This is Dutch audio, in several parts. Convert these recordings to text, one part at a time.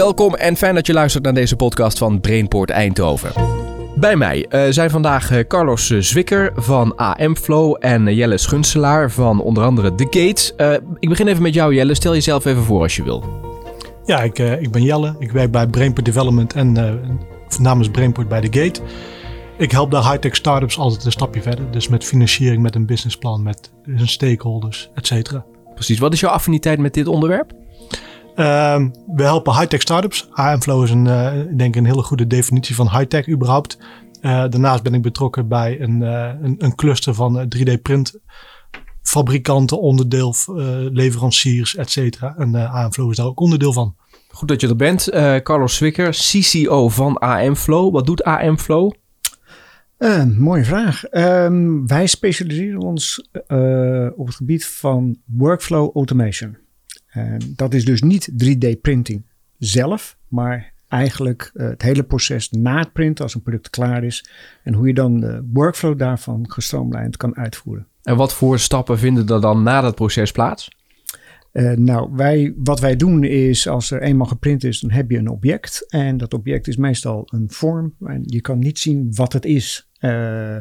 welkom en fijn dat je luistert naar deze podcast van Brainport Eindhoven. Bij mij uh, zijn vandaag uh, Carlos uh, Zwikker van AM Flow en Jelle Schunselaar van onder andere The Gates. ik begin even met jou Jelle, stel jezelf even voor als je wil. Ja, ik, ik ben Jelle, ik werk bij Brainport Development en namens Brainport bij The Gate. Ik help de high-tech startups altijd een stapje verder. Dus met financiering, met een businessplan, met stakeholders, et cetera. Precies, wat is jouw affiniteit met dit onderwerp? Uh, we helpen high-tech startups. AM-Flow is een, uh, denk een hele goede definitie van high-tech überhaupt. Uh, daarnaast ben ik betrokken bij een, uh, een, een, cluster van 3D-print fabrikanten, onderdeel, leveranciers, et cetera. En AM-Flow is daar ook onderdeel van. Goed dat je er bent. Carlos Zwicker, CCO van AM-Flow. Wat doet AM-Flow? mooie vraag. Um, wij specialiseren ons op het gebied van workflow automation. En dat is dus niet 3D-printing zelf, maar eigenlijk uh, het hele proces na het printen als een product klaar is. En hoe je dan de workflow daarvan gestroomlijnd kan uitvoeren. En wat voor stappen vinden er dan na dat proces plaats? Uh, nou, wij, wat wij doen is, als er eenmaal geprint is, dan heb je een object. En dat object is meestal een vorm. En je kan niet zien wat het is. Uh,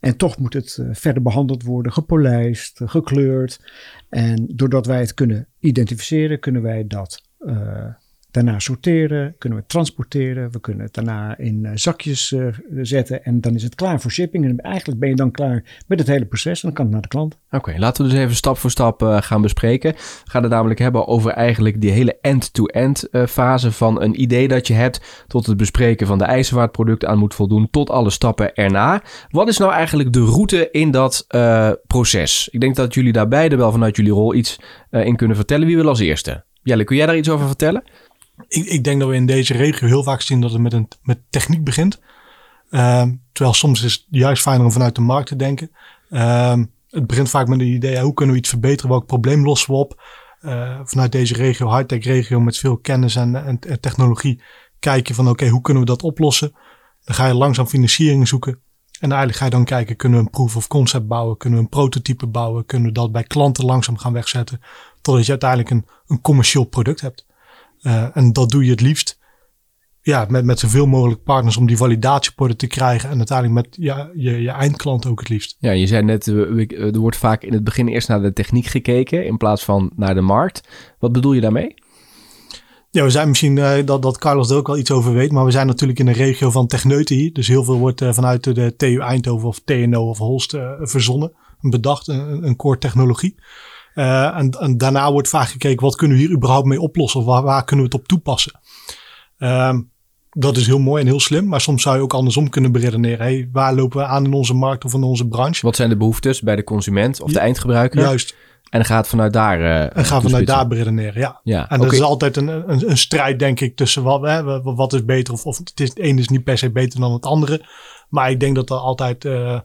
en toch moet het uh, verder behandeld worden, gepolijst, gekleurd. En doordat wij het kunnen identificeren, kunnen wij dat daarna sorteren, kunnen we transporteren, we kunnen het daarna in uh, zakjes uh, zetten en dan is het klaar voor shipping. En eigenlijk ben je dan klaar met het hele proces en dan kan het naar de klant. Oké, laten we dus even stap voor stap uh, gaan bespreken. We gaan het namelijk hebben over eigenlijk die hele end-to-end -end, fase van een idee dat je hebt tot het bespreken van de eisen waar het product aan moet voldoen, tot alle stappen erna. Wat is nou eigenlijk de route in dat proces? Ik denk dat jullie daar beide wel vanuit jullie rol iets in kunnen vertellen. Wie wil als eerste? Jelle, kun jij daar iets over vertellen? Ik, ik, denk dat we in deze regio heel vaak zien dat het met, een, met techniek begint. Uh, terwijl soms is het juist fijner om vanuit de markt te denken. Uh, het begint vaak met een idee, hoe kunnen we iets verbeteren? Welk probleem lossen we op? Uh, vanuit deze regio, high-tech regio met veel kennis en, en, kijk je van oké, hoe kunnen we dat oplossen? Dan ga je langzaam financiering zoeken. En eigenlijk ga je dan kijken, kunnen we een proof of concept bouwen? Kunnen we een prototype bouwen? Kunnen we dat bij klanten langzaam gaan wegzetten? Totdat je uiteindelijk een, een commercieel product hebt. Uh, en dat doe je het liefst ja, met, met zoveel mogelijk partners om die validatieporten te krijgen. En uiteindelijk met ja, je, je eindklant ook het liefst. Ja, je zei net, er wordt vaak in het begin eerst naar de techniek gekeken in plaats van naar de markt. Wat bedoel je daarmee? Ja, we zijn misschien uh, dat, dat Carlos er ook wel iets over weet, maar we zijn natuurlijk in een regio van techneuten hier. Dus heel veel wordt uh, vanuit de TU Eindhoven of TNO of Holst uh, verzonnen, bedacht, een, een core technologie. Uh, en, en, daarna wordt vaak gekeken, wat kunnen we hier überhaupt mee oplossen? Of waar, waar kunnen we het op toepassen? Um, dat is heel mooi en heel slim, maar soms zou je ook andersom kunnen beredeneren. Hey, waar lopen we aan in onze markt of in onze branche? Wat zijn de behoeftes bij de consument of de eindgebruiker? Juist. En dan gaat vanuit daar. Uh, en gaan vanuit daar beredeneren, ja. ja en dat is altijd een, een, een, strijd, denk ik, tussen wat, hè, wat is beter of, of het, is, het ene is niet per se beter dan het andere. Maar ik denk dat er altijd uh,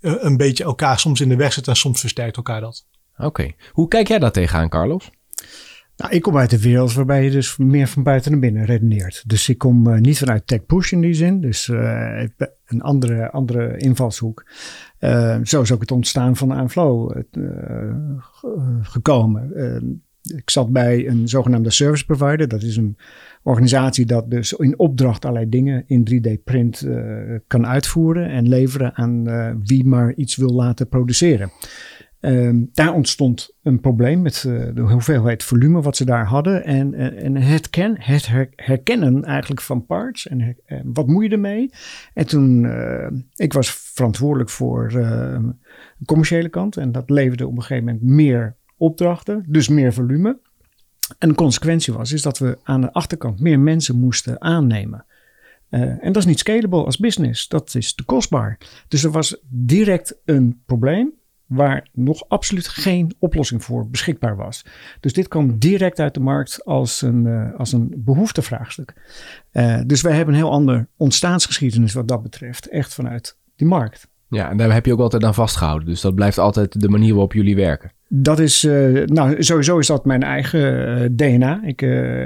een beetje elkaar soms in de weg zit en soms versterkt elkaar dat. Oké. Hoe kijk jij daar tegenaan, Carlos? Nou, ik kom uit de wereld waarbij je dus meer van buiten naar binnen redeneert. Dus ik kom uh, niet vanuit tech push in die zin. Dus uh, een andere, andere invalshoek. Uh, zo is ook het ontstaan van Aanflow gekomen. ik zat bij een zogenaamde service provider. Dat is een organisatie dat dus in opdracht allerlei dingen in 3D print kan uitvoeren en leveren aan wie maar iets wil laten produceren. Um, daar ontstond een probleem met uh, de hoeveelheid volume wat ze daar hadden. En, uh, en het, ken, het her, herkennen eigenlijk van parts. En, en, wat moet je ermee? En toen, ik was verantwoordelijk voor de commerciële kant. En dat leverde op een gegeven moment meer opdrachten, dus meer volume. En de consequentie was is dat we aan de achterkant meer mensen moesten aannemen. en dat is niet scalable als business. Dat is te kostbaar. Dus er was direct een probleem waar nog absoluut geen oplossing voor beschikbaar was. Dus dit kwam direct uit de markt als een, uh, als een behoeftevraagstuk. Uh, dus wij hebben een heel ander ontstaansgeschiedenis wat dat betreft, echt vanuit die markt. Ja, en daar heb je ook altijd aan vastgehouden. Dus dat blijft altijd de manier waarop jullie werken. Dat is, uh, nou sowieso is dat mijn eigen DNA. Ik,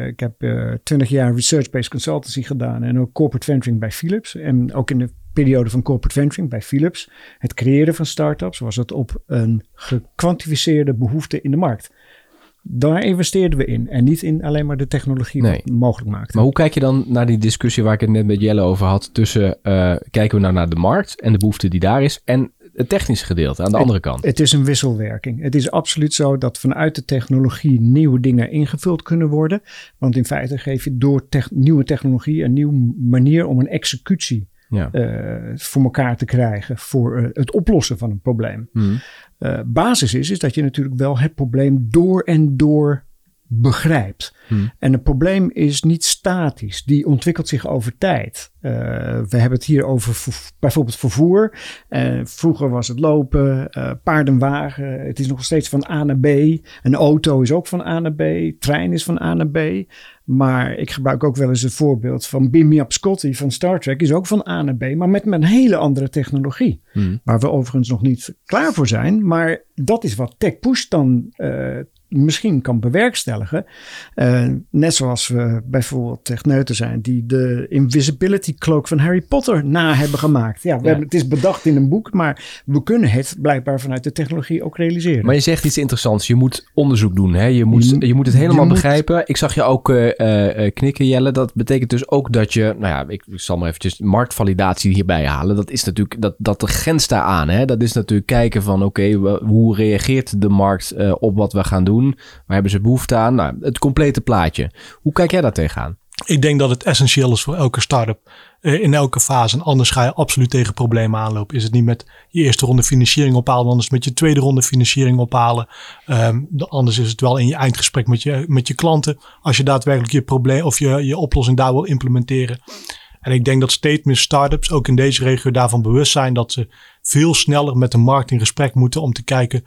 ik heb twintig jaar research-based consultancy gedaan en ook corporate venturing bij Philips. En ook in de periode van corporate venturing bij Philips, het creëren van startups, was het op een gekwantificeerde behoefte in de markt. Daar investeerden we in. En niet in alleen maar de technologie Nee. wat mogelijk maakt. Maar hoe kijk je dan naar die discussie waar ik het net met Jelle over had? Tussen eh, kijken we nou naar de markt en de behoefte die daar is. En het technische gedeelte aan de andere kant. Het is een wisselwerking. Het is absoluut zo dat vanuit de technologie nieuwe dingen ingevuld kunnen worden. Want in feite geef je door nieuwe technologie een nieuwe manier om een executie Ja. eh, voor elkaar te krijgen. Voor eh, het oplossen van een probleem. Mhm. Eh, basis is, is dat je natuurlijk wel het probleem door en door begrijpt. Hmm. En een probleem is niet statisch. Die ontwikkelt zich over tijd. Eh, we hebben het hier over bijvoorbeeld vervoer. Eh, vroeger was het lopen, eh paardenwagen. Het is nog steeds van A naar B. Een auto is ook van A naar B. Trein is van A naar B. Maar ik gebruik ook wel eens het voorbeeld van Beam Me Up Scotty van Star Trek. Is ook van A naar B, maar met, een hele andere technologie. Mhm. Waar we overigens nog niet klaar voor zijn. Maar dat is wat Tech Push dan misschien kan bewerkstelligen. Eh, net zoals we bijvoorbeeld techneuten zijn die de Invisibility Cloak van Harry Potter na hebben gemaakt. Ja, we Ja. Hebben, het is bedacht in een boek, maar we kunnen het blijkbaar vanuit de technologie ook realiseren. Maar je zegt iets interessants. Je moet onderzoek doen. Hè? Je, moet, Je- je moet het helemaal moet- begrijpen. Ik zag je ook eh, eh, knikken, Jelle. Dat betekent dus ook dat je... Nou ja, ik, ik zal maar eventjes marktvalidatie hierbij halen. Dat is natuurlijk... Dat, dat de grens daar aan. Hè? Dat is natuurlijk kijken van... Oké, hoe reageert de markt op wat we gaan doen? Waar hebben ze behoefte aan? Nou, het complete plaatje. Hoe kijk jij daar tegenaan? Ik denk dat het essentieel is voor elke start-up. eh, in elke fase. En anders ga je absoluut tegen problemen aanlopen. Is het niet met je eerste ronde financiering ophalen, anders met je tweede ronde financiering ophalen. Ehm, de- anders is het wel in je eindgesprek met je, met je klanten. Als je daadwerkelijk je probleem of je, je oplossing daar wil implementeren. En ik denk dat steeds meer start-ups ook in deze regio daarvan bewust zijn dat ze veel sneller met de markt in gesprek moeten om te kijken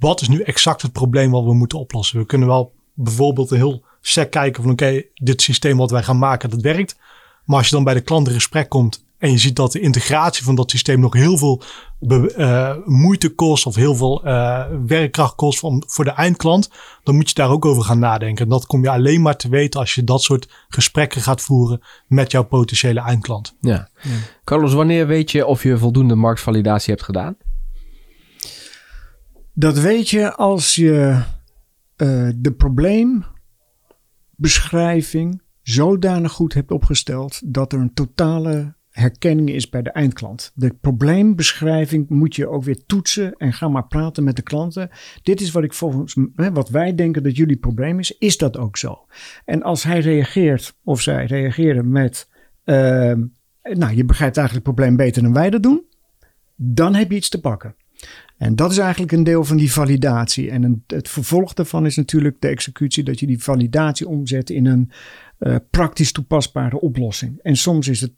wat is nu exact het probleem wat we moeten oplossen. We kunnen wel bijvoorbeeld een heel sec kijken van oké, dit systeem wat wij gaan maken, dat werkt. Maar als je dan bij de klant in gesprek komt en je ziet dat de integratie van dat systeem nog heel veel be- eh, moeite kost of heel veel eh, werkkracht kost van, voor de eindklant, dan moet je daar ook over gaan nadenken. En dat kom je alleen maar te weten als je dat soort gesprekken gaat voeren met jouw potentiële eindklant. Ja. Carlos, wanneer weet je of je voldoende marktvalidatie hebt gedaan? Dat weet je als je eh, de probleembeschrijving zodanig goed hebt opgesteld dat er een totale herkenning is bij de eindklant. De probleembeschrijving moet je ook weer toetsen en ga maar praten met de klanten. Dit is wat ik volgens hè, wat wij denken dat jullie probleem is. Is dat ook zo? En als hij reageert of zij reageren met, ehm, nou je begrijpt eigenlijk het probleem beter dan wij dat doen, dan heb je iets te pakken. En dat is eigenlijk een deel van die validatie. En het vervolg daarvan is natuurlijk de executie, dat je die validatie omzet in een eh, praktisch toepasbare oplossing. En soms is het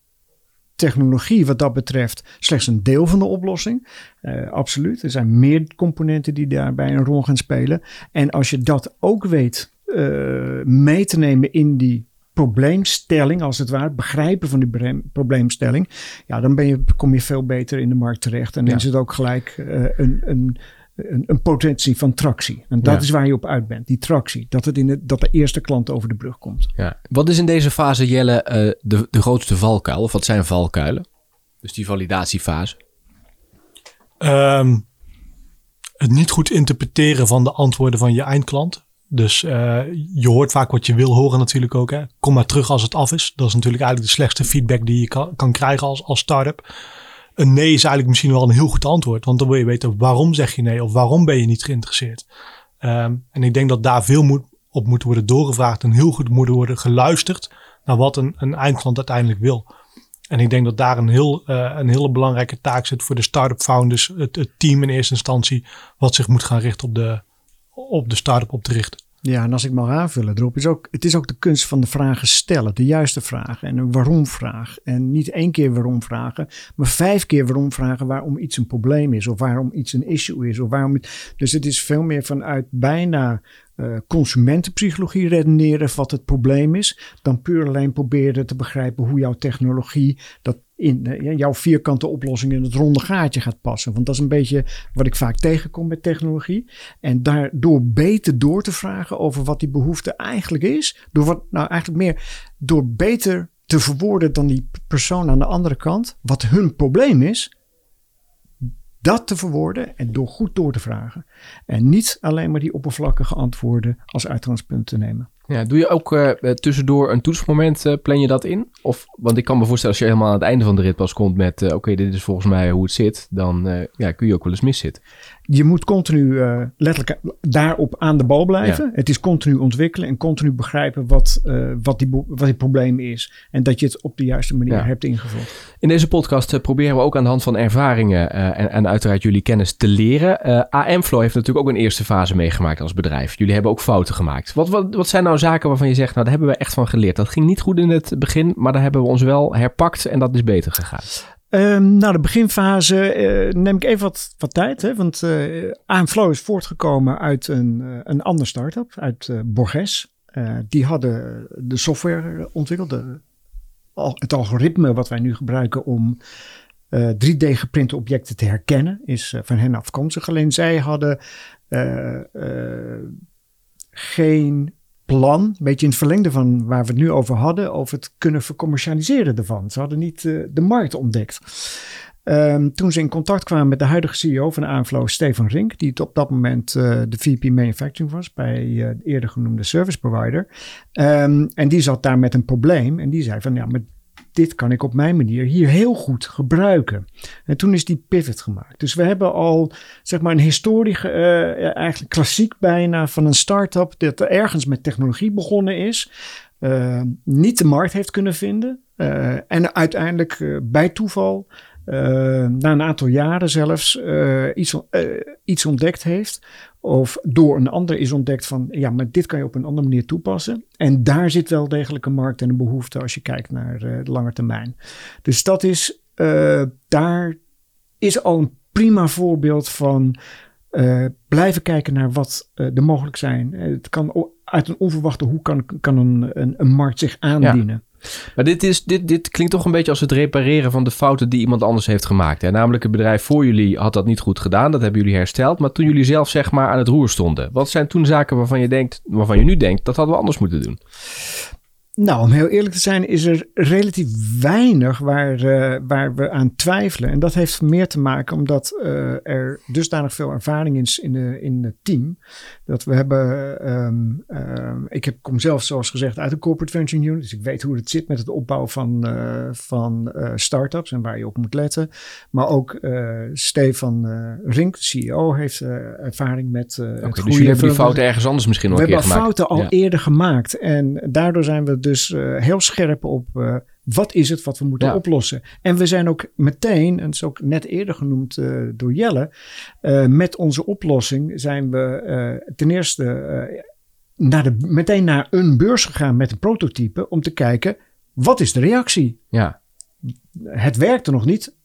technologie wat dat betreft slechts een deel van de oplossing. Eh, absoluut. Er zijn meer componenten die daarbij een rol gaan spelen. En als je dat ook weet eh, mee te nemen in die probleemstelling, als het ware, begrijpen van die probleemstelling, ja, dan ben je, kom je veel beter in de markt terecht. En dan Ja. is het ook gelijk eh, een, een, een, een potentie van tractie. En dat Ja. is waar je op uit bent, die tractie. Dat, het in de, dat de eerste klant over de brug komt. Ja. Wat is in deze fase, Jelle, eh, de, de grootste valkuil? Of wat zijn valkuilen? Dus die validatiefase. Ehm, het niet goed interpreteren van de antwoorden van je eindklant. Dus eh, je hoort vaak wat je wil horen natuurlijk ook. Hè. Kom maar terug als het af is. Dat is natuurlijk eigenlijk de slechtste feedback die je kan, kan krijgen als, als start-up. Een nee is eigenlijk misschien wel een heel goed antwoord. Want dan wil je weten waarom zeg je nee of waarom ben je niet geïnteresseerd. Ehm, en ik denk dat daar veel moet, op moet worden doorgevraagd en heel goed moet worden geluisterd naar wat een, een eindklant uiteindelijk wil. En ik denk dat daar een, heel, eh, een hele belangrijke taak zit voor de start-up founders, het, het team in eerste instantie, wat zich moet gaan richten op de, op de start-up op te richten. Ja, en als ik mag aanvullen erop, is ook, het is ook de kunst van de vragen stellen. De juiste vragen en een waarom vraag. En niet één keer waarom vragen, maar vijf keer waarom vragen waarom iets een probleem is. Of waarom iets een issue is. Of waarom dus het is veel meer vanuit bijna eh, consumentenpsychologie redeneren wat het probleem is. Dan puur alleen proberen te begrijpen hoe jouw technologie dat in eh, jouw vierkante oplossing in het ronde gaatje gaat passen. Want dat is een beetje wat ik vaak tegenkom met technologie. En daardoor beter door te vragen over wat die behoefte eigenlijk is. Door wat, nou eigenlijk meer door beter te verwoorden dan die persoon aan de andere kant. Wat hun probleem is. dat te verwoorden en door goed door te vragen. En niet alleen maar die oppervlakkige antwoorden als uitgangspunt te nemen. Ja, doe je ook uh, tussendoor een toetsmoment, uh, plan je dat in? Of, want ik kan me voorstellen, als je helemaal aan het einde van de rit pas komt met... Uh, oké, dit is volgens mij hoe het zit, dan ja, kun je ook wel eens miszitten. Je moet continu letterlijk daarop aan de bal blijven. Ja. Het is continu ontwikkelen en continu begrijpen wat, wat, die, wat die probleem is. En dat je het op de juiste manier ja. hebt ingevuld. In deze podcast proberen we ook aan de hand van ervaringen en, en uiteraard jullie kennis te leren. AM-Flow heeft natuurlijk ook een eerste fase meegemaakt als bedrijf. Jullie hebben ook fouten gemaakt. Wat, wat, wat zijn nou zaken waarvan je zegt, nou daar hebben we echt van geleerd. Dat ging niet goed in het begin, maar daar hebben we ons wel herpakt en dat is beter gegaan. Um, nou, de beginfase uh, neem ik even wat, wat tijd. Hè, want uh, Aanflow is voortgekomen uit een, uh, een andere start-up, uit Borges. die hadden de software ontwikkeld, de, het algoritme wat wij nu gebruiken om 3D geprinte objecten te herkennen, is van hen afkomstig. Alleen zij hadden geen plan, een beetje in het verlengde van waar we het nu over hadden, over het kunnen vercommercialiseren ervan. Ze hadden niet uh, de markt ontdekt. Um, toen ze in contact kwamen met de huidige CEO van Aanflow, Stefan Rink, die op dat moment uh, de VP Manufacturing was bij uh, de eerder genoemde service provider. Um, en die zat daar met een probleem en die zei van ja, maar dit kan ik op mijn manier hier heel goed gebruiken. En toen is die pivot gemaakt. Dus we hebben al zeg maar een historie, uh, eigenlijk klassiek bijna, van een start-up dat ergens met technologie begonnen is. Uh, niet de markt heeft kunnen vinden. Uh, en uiteindelijk bij toeval na een aantal jaren zelfs uh, iets, uh, iets ontdekt heeft. Of door een ander is ontdekt van ja, maar dit kan je op een andere manier toepassen. En daar zit wel degelijk een markt en een behoefte als je kijkt naar de lange termijn. Dus dat is, daar is al een prima voorbeeld van blijven kijken naar wat er mogelijk zijn. Het kan uit een onverwachte hoek kan, kan een, een, een markt zich aandienen. Ja. Maar dit, is, dit, dit klinkt toch een beetje als het repareren van de fouten die iemand anders heeft gemaakt. Hè? Namelijk, het bedrijf voor jullie had dat niet goed gedaan. Dat hebben jullie hersteld. Maar toen jullie zelf zeg maar aan het roer stonden. Wat zijn toen zaken waarvan je, denkt, waarvan je nu denkt, dat hadden we anders moeten doen? Nou, om heel eerlijk te zijn, is er relatief weinig waar, uh, waar we aan twijfelen. En dat heeft meer te maken omdat uh, er dusdanig veel ervaring is in, de, in het team. Dat we hebben, um, um, ik heb, kom zelf zoals gezegd uit de corporate venture unit. Dus ik weet hoe het zit met het opbouwen van, uh, van startups en waar je op moet letten. Maar ook Stefan Rink, CEO, heeft ervaring met okay, het Dus jullie hebben die fouten ergens anders misschien nog een keer gemaakt? We hebben fouten al ja. eerder gemaakt. En daardoor zijn we dus uh, heel scherp op uh, wat is het wat we moeten ja. oplossen. En we zijn ook meteen, en dat is ook net eerder genoemd uh, door Jelle, met onze oplossing zijn we ten eerste naar de, meteen naar een beurs gegaan met een prototype om te kijken wat is de reactie. Ja. Het werkte nog niet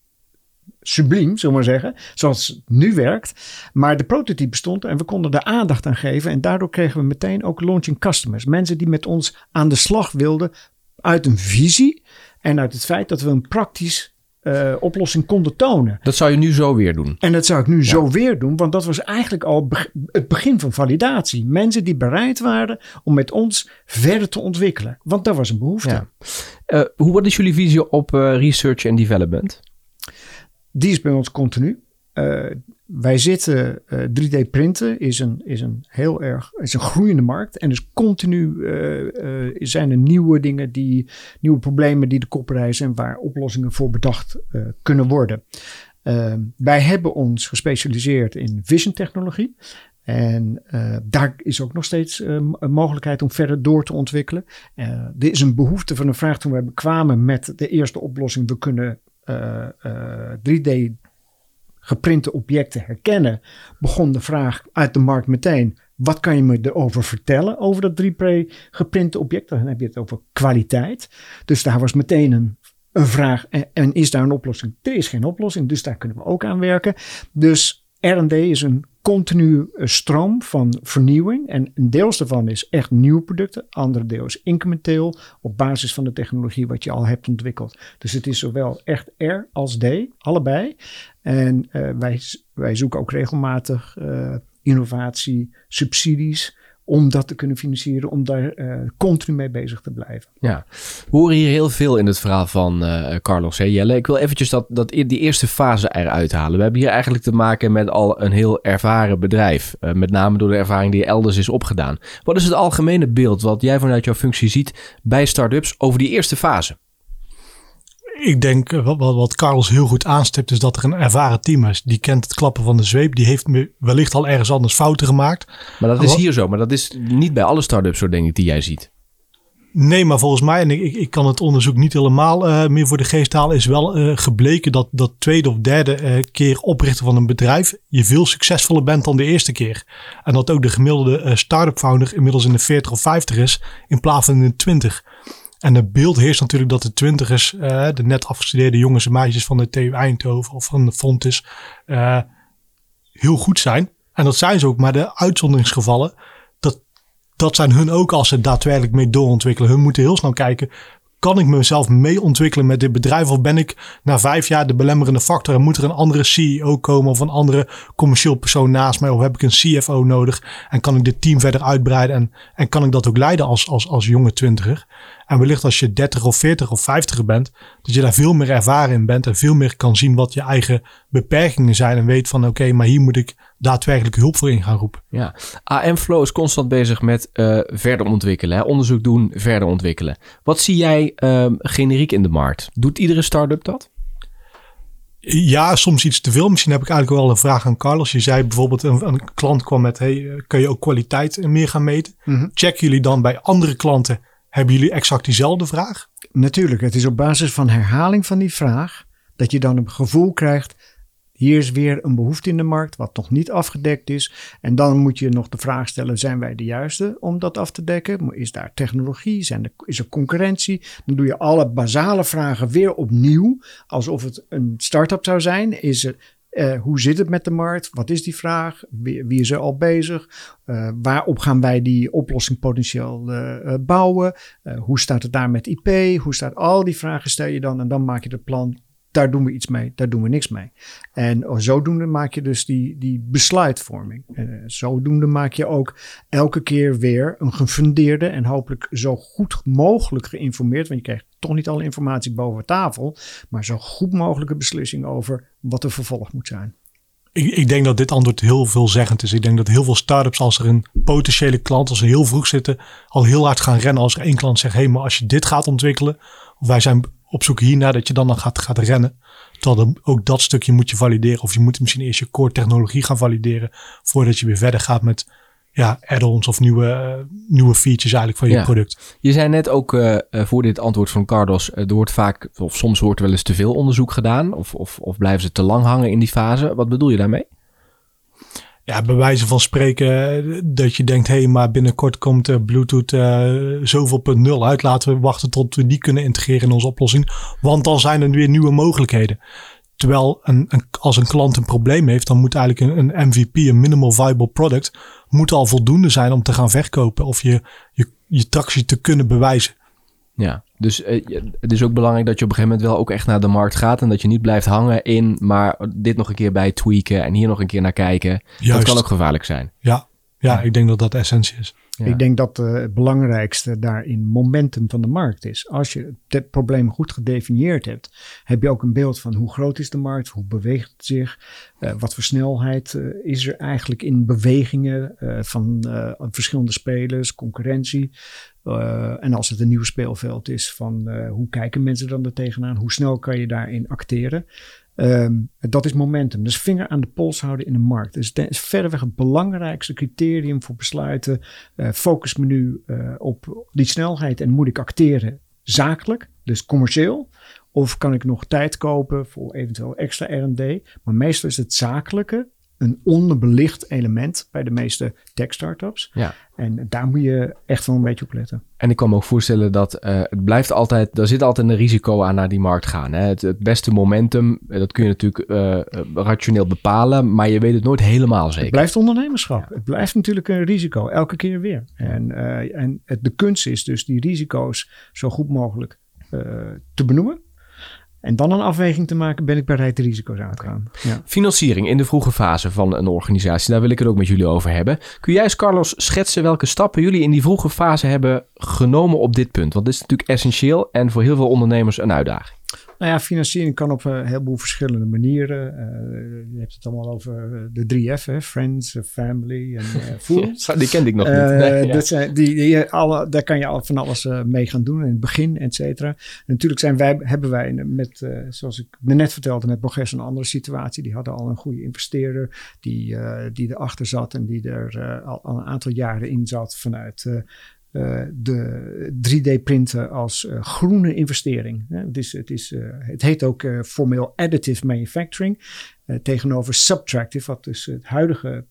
subliem, zullen we maar zeggen, zoals het nu werkt. Maar de prototype stond en we konden er aandacht aan geven. En daardoor kregen we meteen ook launching customers. Mensen die met ons aan de slag wilden uit een visie en uit het feit dat we een praktisch uh, oplossing konden tonen. Dat zou je nu zo weer doen. En dat zou ik nu ja. zo weer doen, want dat was eigenlijk al be het begin van validatie. Mensen die bereid waren om met ons verder te ontwikkelen, want daar was een behoefte. Ja. Uh, hoe wat is jullie visie op uh, research en development? Die is bij ons continu. Uh, wij zitten, uh, 3D printen is een, is een heel erg, is een groeiende markt. En dus continu uh, zijn er nieuwe dingen die, nieuwe problemen die de kop reizen en waar oplossingen voor bedacht kunnen worden. wij hebben ons gespecialiseerd in vision technologie. En daar is ook nog steeds een mogelijkheid om verder door te ontwikkelen. Er is een behoefte van een vraag toen we kwamen met de eerste oplossing. We kunnen 3D geprinte objecten herkennen, begon de vraag uit de markt meteen: wat kan je me erover vertellen over dat 3D geprinte object? Dan heb je het over kwaliteit. Dus daar was meteen een, een vraag: en, en is daar een oplossing? Er is geen oplossing, dus daar kunnen we ook aan werken. Dus R&D is een continu stroom van vernieuwing. En een deels daarvan is echt nieuwe producten. Andere deel is incrementeel op basis van de technologie wat je al hebt ontwikkeld. Dus het is zowel echt R als D, allebei. En uh, wij, wij zoeken ook regelmatig uh, innovatie, subsidies om dat te kunnen financieren, om daar uh, continu mee bezig te blijven. Ja, we horen hier heel veel in het verhaal van uh, Carlos. Jelle. Ik wil eventjes dat, dat, die eerste fase eruit halen. We hebben hier eigenlijk te maken met al een heel ervaren bedrijf. Uh, met name door de ervaring die elders is opgedaan. Wat is het algemene beeld wat jij vanuit jouw functie ziet bij start-ups over die eerste fase? Ik denk eh, wat, wat Carlos heel goed aanstipt, is dat er een ervaren team is. Die kent het klappen van de zweep. Die heeft wellicht al ergens anders fouten gemaakt. Maar dat is hier zo. Maar dat is niet bij alle start-ups zo, denk ik, die jij ziet. Nee, maar volgens mij, en ik, ik kan het onderzoek niet helemaal uh, meer voor de geest halen, is wel uh, gebleken dat dat tweede of derde uh, keer oprichten van een bedrijf je veel succesvoller bent dan de eerste keer. En dat ook de gemiddelde start-up founder inmiddels in de 40 of 50 is, in plaats van in de 20. En het beeld heerst natuurlijk dat de twintigers, uh, de net afgestudeerde jongens en meisjes van de TU Eindhoven of van de Fontis, uh, heel goed zijn. En dat zijn ze ook, maar de uitzonderingsgevallen, dat, dat zijn hun ook als ze daadwerkelijk mee doorontwikkelen. Hun moeten heel snel kijken, kan ik mezelf mee ontwikkelen met dit bedrijf? Of ben ik na vijf jaar de belemmerende factor en moet er een andere CEO komen of een andere commercieel persoon naast mij? Of heb ik een CFO nodig en kan ik dit team verder uitbreiden en, en kan ik dat ook leiden als, als, als jonge twintiger? En wellicht als je 30 of 40 of 50 bent, dat je daar veel meer ervaren in bent en veel meer kan zien wat je eigen beperkingen zijn en weet van oké, maar hier moet ik daadwerkelijk hulp voor in gaan roepen. Ja, AM Flow is constant bezig met uh, verder ontwikkelen, hè? onderzoek doen, verder ontwikkelen. Wat zie jij uh, generiek in de markt? Doet iedere start-up dat? Ja, soms iets te veel. Misschien heb ik eigenlijk wel een vraag aan Carlos. Je zei bijvoorbeeld, een, een klant kwam met, hey, eh, kun je ook kwaliteit meer gaan meten? Mm -hmm. Checken jullie dan bij andere klanten hebben jullie exact diezelfde vraag? Natuurlijk, het is op basis van herhaling van die vraag dat je dan een gevoel krijgt. Hier is weer een behoefte in de markt wat nog niet afgedekt is. En dan moet je nog de vraag stellen: zijn wij de juiste om dat af te dekken? Is daar technologie? Zijn er, is er concurrentie? Dan doe je alle basale vragen weer opnieuw, alsof het een start-up zou zijn. Is er, uh, hoe zit het met de markt? Wat is die vraag? Wie, is er al bezig? Uh, waarop gaan wij die oplossing potentieel uh, bouwen? hoe staat het daar met IP? Hoe staat al die vragen stel je dan en dan maak je het plan daar doen we iets mee, daar doen we niks mee. En zodoende maak je dus die, die besluitvorming. En zodoende maak je ook elke keer weer een gefundeerde en hopelijk zo goed mogelijk geïnformeerd, want je krijgt toch niet alle informatie boven tafel, maar zo goed mogelijke beslissing over wat de vervolg moet zijn. Ik, ik, denk dat dit antwoord heel veelzeggend is. Ik denk dat heel veel startups, als er een potentiële klant, als ze heel vroeg zitten, al heel hard gaan rennen. Als er één klant zegt: hé, hey, maar als je dit gaat ontwikkelen, of wij zijn op zoek hiernaar, dat je dan, dan gaat, gaat rennen. Terwijl ook dat stukje moet je valideren. Of je moet misschien eerst je core technologie gaan valideren. Voordat je weer verder gaat met ja, add-ons of nieuwe, nieuwe features eigenlijk van je product. Je zei net ook uh, voor dit antwoord van Cardos, er wordt vaak, of soms wordt er wel eens te veel onderzoek gedaan. Of, of, of blijven ze te lang hangen in die fase. Wat bedoel je daarmee? Ja, bij wijze van spreken dat je denkt, hé, hey, maar binnenkort komt uh, Bluetooth uh, zoveel punt nul uit. Laten we wachten tot we die kunnen integreren in onze oplossing. Want dan zijn er weer nieuwe mogelijkheden. Terwijl een, een, als een klant een probleem heeft, dan moet eigenlijk een, een, MVP, een minimal viable product, moet al voldoende zijn om te gaan verkopen of je, je, je tractie te kunnen bewijzen. Ja, dus uh, het is ook belangrijk dat je op een gegeven moment wel ook echt naar de markt gaat. En dat je niet blijft hangen in, maar dit nog een keer bij tweaken en hier nog een keer naar kijken. Juist. Dat kan ook gevaarlijk zijn. Ja, ja, ik denk dat dat de essentie is. Ja. Ik denk dat uh, het belangrijkste daarin momentum van de markt is. Als je het probleem goed gedefinieerd hebt, heb je ook een beeld van hoe groot is de markt, hoe beweegt het zich, uh, wat voor snelheid uh, is er eigenlijk in bewegingen van verschillende spelers, concurrentie. En als het een nieuw speelveld is, van hoe kijken mensen dan er tegenaan, hoe snel kan je daarin acteren. Um, dat is momentum. Dus vinger aan de pols houden in de markt. Dus dat is verreweg het belangrijkste criterium voor besluiten. Uh, focusmenu uh, op die snelheid en moet ik acteren zakelijk, dus commercieel. Of kan ik nog tijd kopen voor eventueel extra R&D. Maar meestal is het zakelijke een onderbelicht element bij de meeste tech-startups. Ja. En daar moet je echt wel een beetje op letten. En ik kan me ook voorstellen dat uh, het blijft altijd, er zit altijd een risico aan naar die markt gaan. Hè? Het, het, beste momentum, eh, dat kun je natuurlijk uh, rationeel bepalen, maar je weet het nooit helemaal zeker. Het blijft ondernemerschap. Ja. Het blijft natuurlijk een risico, elke keer weer. En, uh, en het, de kunst is dus die risico's zo goed mogelijk te benoemen En dan een afweging te maken, ben ik bereid de risico's aan te gaan. Ja. Financiering in de vroege fase van een organisatie, daar wil ik het ook met jullie over hebben. Kun jij eens, Carlos, schetsen welke stappen jullie in die vroege fase hebben genomen op dit punt? Want dit is natuurlijk essentieel en voor heel veel ondernemers een uitdaging. Nou ja, financiering kan op een heleboel verschillende manieren. Uh, je hebt het allemaal over eh, de drie F, hè? Friends, Family en Fools. die kende ik nog niet. Nee, dat zijn, die, die, alle, daar kan je al van alles mee gaan doen in het begin, et cetera. Natuurlijk zijn wij, hebben wij met, zoals ik net vertelde, met Borges een andere situatie. Die hadden al een goede investeerder die, die erachter zat en die er al, al, een aantal jaren in zat vanuit uh, de 3D-printen als uh, groene investering. Het, is, het, is, uh, het heet ook formeel additive manufacturing tegenover subtractive, wat dus het huidige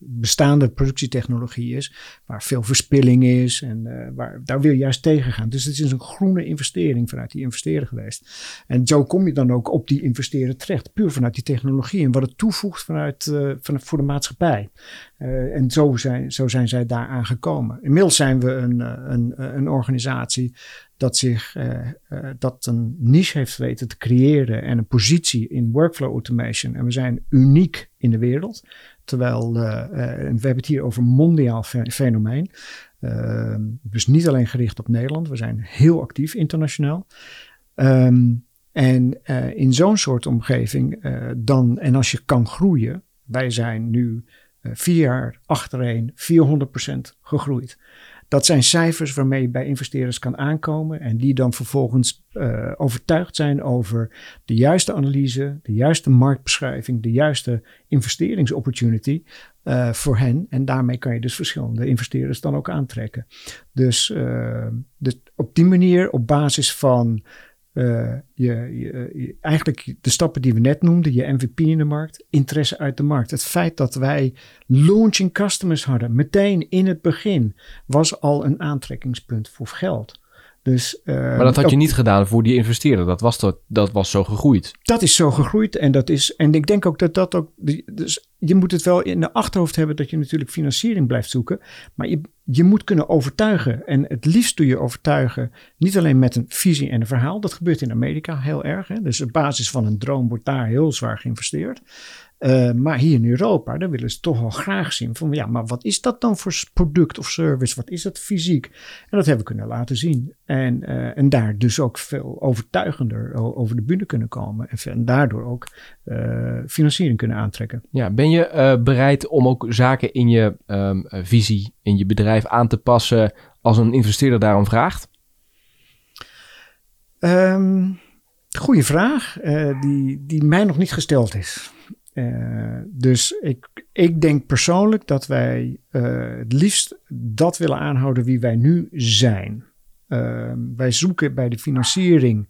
bestaande productietechnologie is, waar veel verspilling is en uh, waar, daar wil je juist tegen gaan. Dus het is een groene investering vanuit die investeerder geweest. En zo kom je dan ook op die investeerder terecht, puur vanuit die technologie en wat het toevoegt vanuit, uh, van, voor de maatschappij. Uh, en zo zijn, zo zijn zij daar aangekomen. Inmiddels zijn we een, een, een organisatie dat zich dat een niche heeft weten te creëren en een positie in workflow automation. En we zijn uniek in de wereld. Terwijl, uh, we hebben het hier over mondiaal fenomeen. Uh, dus niet alleen gericht op Nederland. We zijn heel actief internationaal. Um, en uh, in zo'n soort omgeving dan, en als je kan groeien. Wij zijn nu vier jaar achtereen 400% gegroeid. Dat zijn cijfers waarmee je bij investeerders kan aankomen en die dan vervolgens uh, overtuigd zijn over de juiste analyse, de juiste marktbeschrijving, de juiste investeringsopportunity uh, voor hen. En daarmee kan je dus verschillende investeerders dan ook aantrekken. Dus, uh, dus op die manier, op basis van je, je, eigenlijk de stappen die we net noemden, je MVP in de markt, interesse uit de markt. Het feit dat wij launching customers hadden, meteen in het begin, was al een aantrekkingspunt voor geld. Dus, uh, maar dat had je niet gedaan voor die investeerder. Dat was, dat, dat was zo gegroeid. Dat is zo gegroeid. En, dat is, en ik denk ook dat dat ook. Dus je moet het wel in de achterhoofd hebben dat je natuurlijk financiering blijft zoeken. Maar je, je moet kunnen overtuigen. En het liefst doe je overtuigen. Niet alleen met een visie en een verhaal. Dat gebeurt in Amerika heel erg. Hè? Dus op basis van een droom wordt daar heel zwaar geïnvesteerd. Uh, maar hier in Europa, daar willen ze toch wel graag zien van ja, maar wat is dat dan voor product of service? Wat is dat fysiek? En dat hebben we kunnen laten zien. En, uh, en daar dus ook veel overtuigender over de bühne kunnen komen. En, daardoor ook uh, financiering kunnen aantrekken. Ja, ben je bereid om ook zaken in je um, visie, in je bedrijf aan te passen als een investeerder daarom vraagt? Um, goeie vraag, die, die mij nog niet gesteld is. Uh, dus ik, ik denk persoonlijk dat wij uh, het liefst dat willen aanhouden wie wij nu zijn. Uh, wij zoeken bij de financiering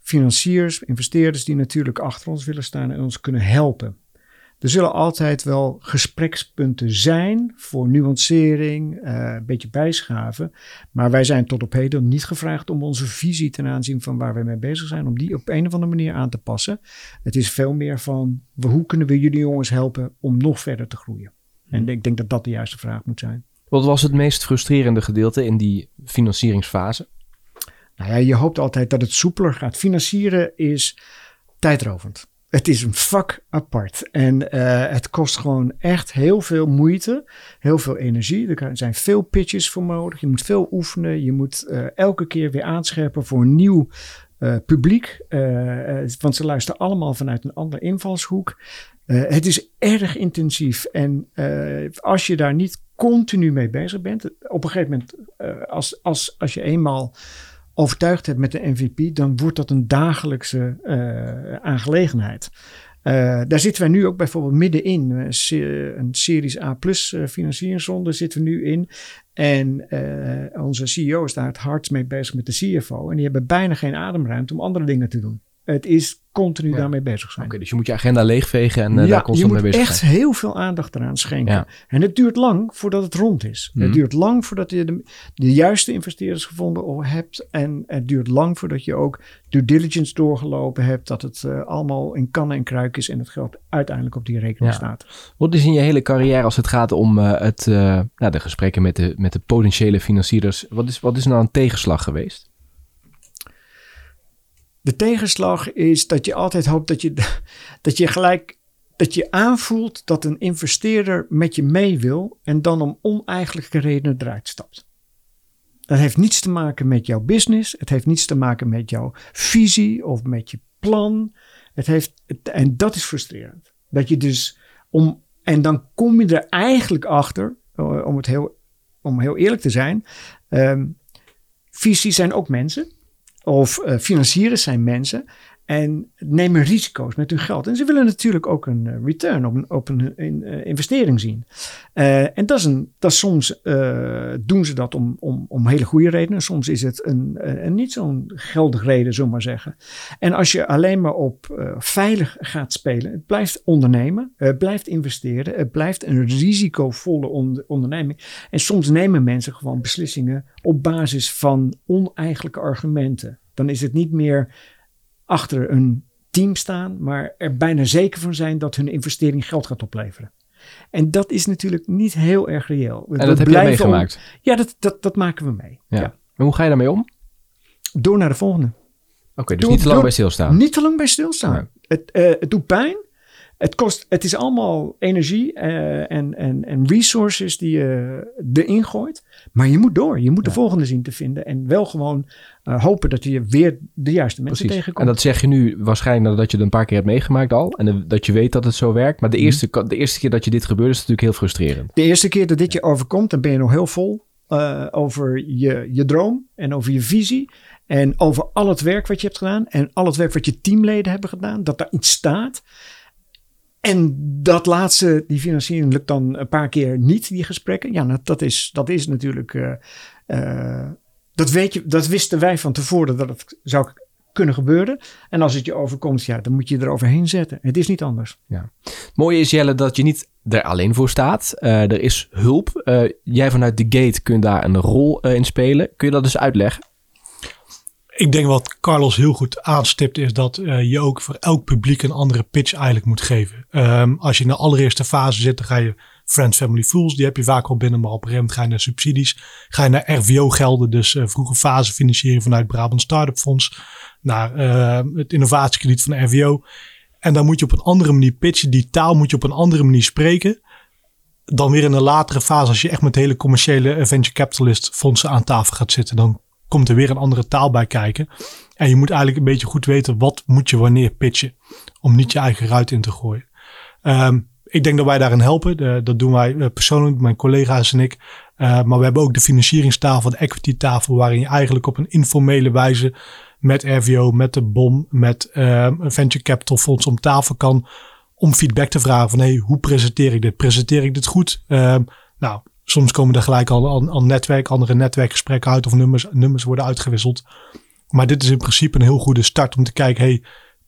financiers, investeerders die natuurlijk achter ons willen staan en ons kunnen helpen. Er zullen altijd wel gesprekspunten zijn voor nuancering, uh, een beetje bijschaven. Maar wij zijn tot op heden niet gevraagd om onze visie ten aanzien van waar wij mee bezig zijn, om die op een of andere manier aan te passen. Het is veel meer van hoe kunnen we jullie jongens helpen om nog verder te groeien. En ik denk dat dat de juiste vraag moet zijn. Wat was het meest frustrerende gedeelte in die financieringsfase? Nou ja, je hoopt altijd dat het soepeler gaat. Financieren is tijdrovend. Het is een vak apart. En uh, het kost gewoon echt heel veel moeite, heel veel energie. Er zijn veel pitches voor nodig. Je moet veel oefenen. Je moet uh, elke keer weer aanscherpen voor een nieuw uh, publiek. want ze luisteren allemaal vanuit een andere invalshoek. het is erg intensief. En als je daar niet continu mee bezig bent, op een gegeven moment, als, als, als je eenmaal overtuigd hebt met de MVP, dan wordt dat een dagelijkse uh, aangelegenheid. Uh, daar zitten wij nu ook bijvoorbeeld middenin. Een Series A plus uh, financieringsronde zitten we nu in. En onze CEO is daar het mee bezig met de CFO. En die hebben bijna geen ademruimte om andere dingen te doen. Het is continu daarmee bezig zijn. Oké, dus je moet je agenda leegvegen en uh, daar constant mee bezig zijn. je moet echt heel veel aandacht eraan schenken. Ja. En het duurt lang voordat het rond is. Het mhm. duurt lang voordat je de, de, juiste investeerders gevonden hebt. En het duurt lang voordat je ook due diligence doorgelopen hebt. Dat het uh, allemaal in kannen en kruik is en het geld uiteindelijk op die rekening staat. Wat is in je hele carrière als het gaat om uh, het, nou, de gesprekken met de, met de potentiële financierders. Wat is, wat is nou een tegenslag geweest? De tegenslag is dat je altijd hoopt dat je, dat je gelijk dat je aanvoelt dat een investeerder met je mee wil en dan om oneigenlijke redenen eruit stapt. Dat heeft niets te maken met jouw business. Het heeft niets te maken met jouw visie of met je plan. Het heeft, en dat is frustrerend. Dat je dus om, en dan kom je er eigenlijk achter, eh, om het heel, om heel eerlijk te zijn. Um, visies zijn ook mensen. Of uh, financiers zijn mensen. En nemen risico's met hun geld. En ze willen natuurlijk ook een eh, return op een, een eh, investering zien. Uh, en dat is, dat soms doen ze dat om, om, om hele goede redenen. Soms is het een, een niet zo'n geldig reden, zullen maar zeggen. En als je alleen maar op veilig gaat spelen, het blijft ondernemen, het blijft investeren, het blijft een risicovolle on onderneming. En soms nemen mensen gewoon beslissingen op basis van oneigenlijke argumenten. Dan is het niet meer achter een team staan, maar er bijna zeker van zijn dat hun investering geld gaat opleveren. En dat is natuurlijk niet heel erg reëel. En dat heb je meegemaakt? ja, dat, dat, dat maken we mee. Ja. En hoe ga je daarmee om? Door naar de volgende. Oké, dus niet te lang bij stilstaan. Niet te lang bij stilstaan. Het, uh, het doet pijn. Het, kost, het is allemaal energie uh, en, en, en resources die je erin gooit. Maar je moet door. Je moet de volgende zien te vinden. En wel gewoon uh, hopen dat je weer de juiste mensen Precies. tegenkomt. En dat zeg je nu waarschijnlijk nadat je het een paar keer hebt meegemaakt al. En dat je weet dat het zo werkt. Maar de, mhm. eerste, de eerste keer dat je dit gebeurt is natuurlijk heel frustrerend. De eerste keer dat dit je overkomt, dan ben je nog heel vol uh, over je, je droom en over je visie. En over al het werk wat je hebt gedaan. En al het werk wat je teamleden hebben gedaan. Dat daar iets staat. En dat laatste, die financiering, lukt dan een paar keer niet, die gesprekken. Ja, dat, is, dat is natuurlijk. Uh, uh, dat, weet je, dat wisten wij van tevoren dat het zou kunnen gebeuren. En als het je overkomt, ja, dan moet je eroverheen zetten. Het is niet anders. Ja. Het mooie is, Jelle, dat je niet er alleen voor staat. Uh, er is hulp. jij vanuit de gate kunt daar een rol in spelen. Kun je dat dus uitleggen? Ik denk wat Carlos heel goed aanstipt is dat uh, je ook voor elk publiek een andere pitch eigenlijk moet geven. Um, als je in de allereerste fase zit, dan ga je Friends, Family, Fools, die heb je vaak al binnen, maar op een gegeven moment ga je naar subsidies. Ga je naar RVO-gelden, dus uh, vroege fase financiering vanuit Brabant Startup Fonds, naar uh, het innovatiekrediet van RVO. En dan moet je op een andere manier pitchen, die taal moet je op een andere manier spreken. Dan weer in een latere fase, als je echt met hele commerciële venture capitalist fondsen aan tafel gaat zitten, dan komt er weer een andere taal bij kijken. En je moet eigenlijk een beetje goed weten wat moet je wanneer pitchen. Om niet je eigen ruit in te gooien. Um, ik denk dat wij daarin helpen. Dat doen wij eh, persoonlijk, mijn collega's en ik. Uh, maar we hebben ook de financieringstafel, de equity tafel, waarin je eigenlijk op een informele wijze met RVO, met de BOM, met uh, een venture capital fonds om tafel kan. Om feedback te vragen van hey, hoe presenteer ik dit? Presenteer ik dit goed? Uh, nou, Soms komen er gelijk al, al, netwerk, andere netwerkgesprekken uit of nummers, nummers worden uitgewisseld. Maar dit is in principe een heel goede start om te kijken, hey,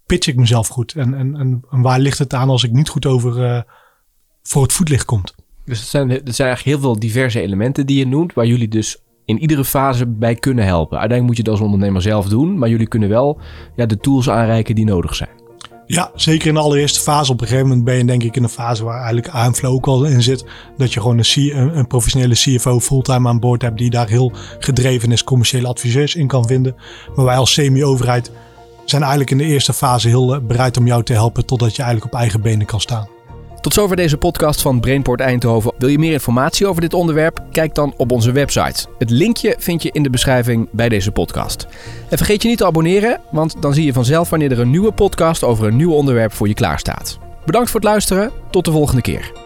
pitch ik mezelf goed? En, en, en, waar ligt het aan als ik niet goed over uh, voor het voetlicht komt? Dus het zijn, er zijn eigenlijk heel veel diverse elementen die je noemt, waar jullie dus in iedere fase bij kunnen helpen. Uiteindelijk moet je het als ondernemer zelf doen, maar jullie kunnen wel ja, de tools aanreiken die nodig zijn. Ja, zeker in de allereerste fase. Op een gegeven moment ben je denk ik in een fase waar eigenlijk Aanflow ook al in zit. Dat je gewoon een, een professionele CFO fulltime aan boord hebt die daar heel gedreven is, commerciële adviseurs in kan vinden. Maar wij als semi-overheid zijn eigenlijk in de eerste fase heel eh, bereid om jou te helpen totdat je eigenlijk op eigen benen kan staan. Tot zover deze podcast van Brainport Eindhoven. Wil je meer informatie over dit onderwerp? Kijk dan op onze website. Het linkje vind je in de beschrijving bij deze podcast. En vergeet je niet te abonneren, want dan zie je vanzelf wanneer er een nieuwe podcast over een nieuw onderwerp voor je klaarstaat. Bedankt voor het luisteren. Tot de volgende keer.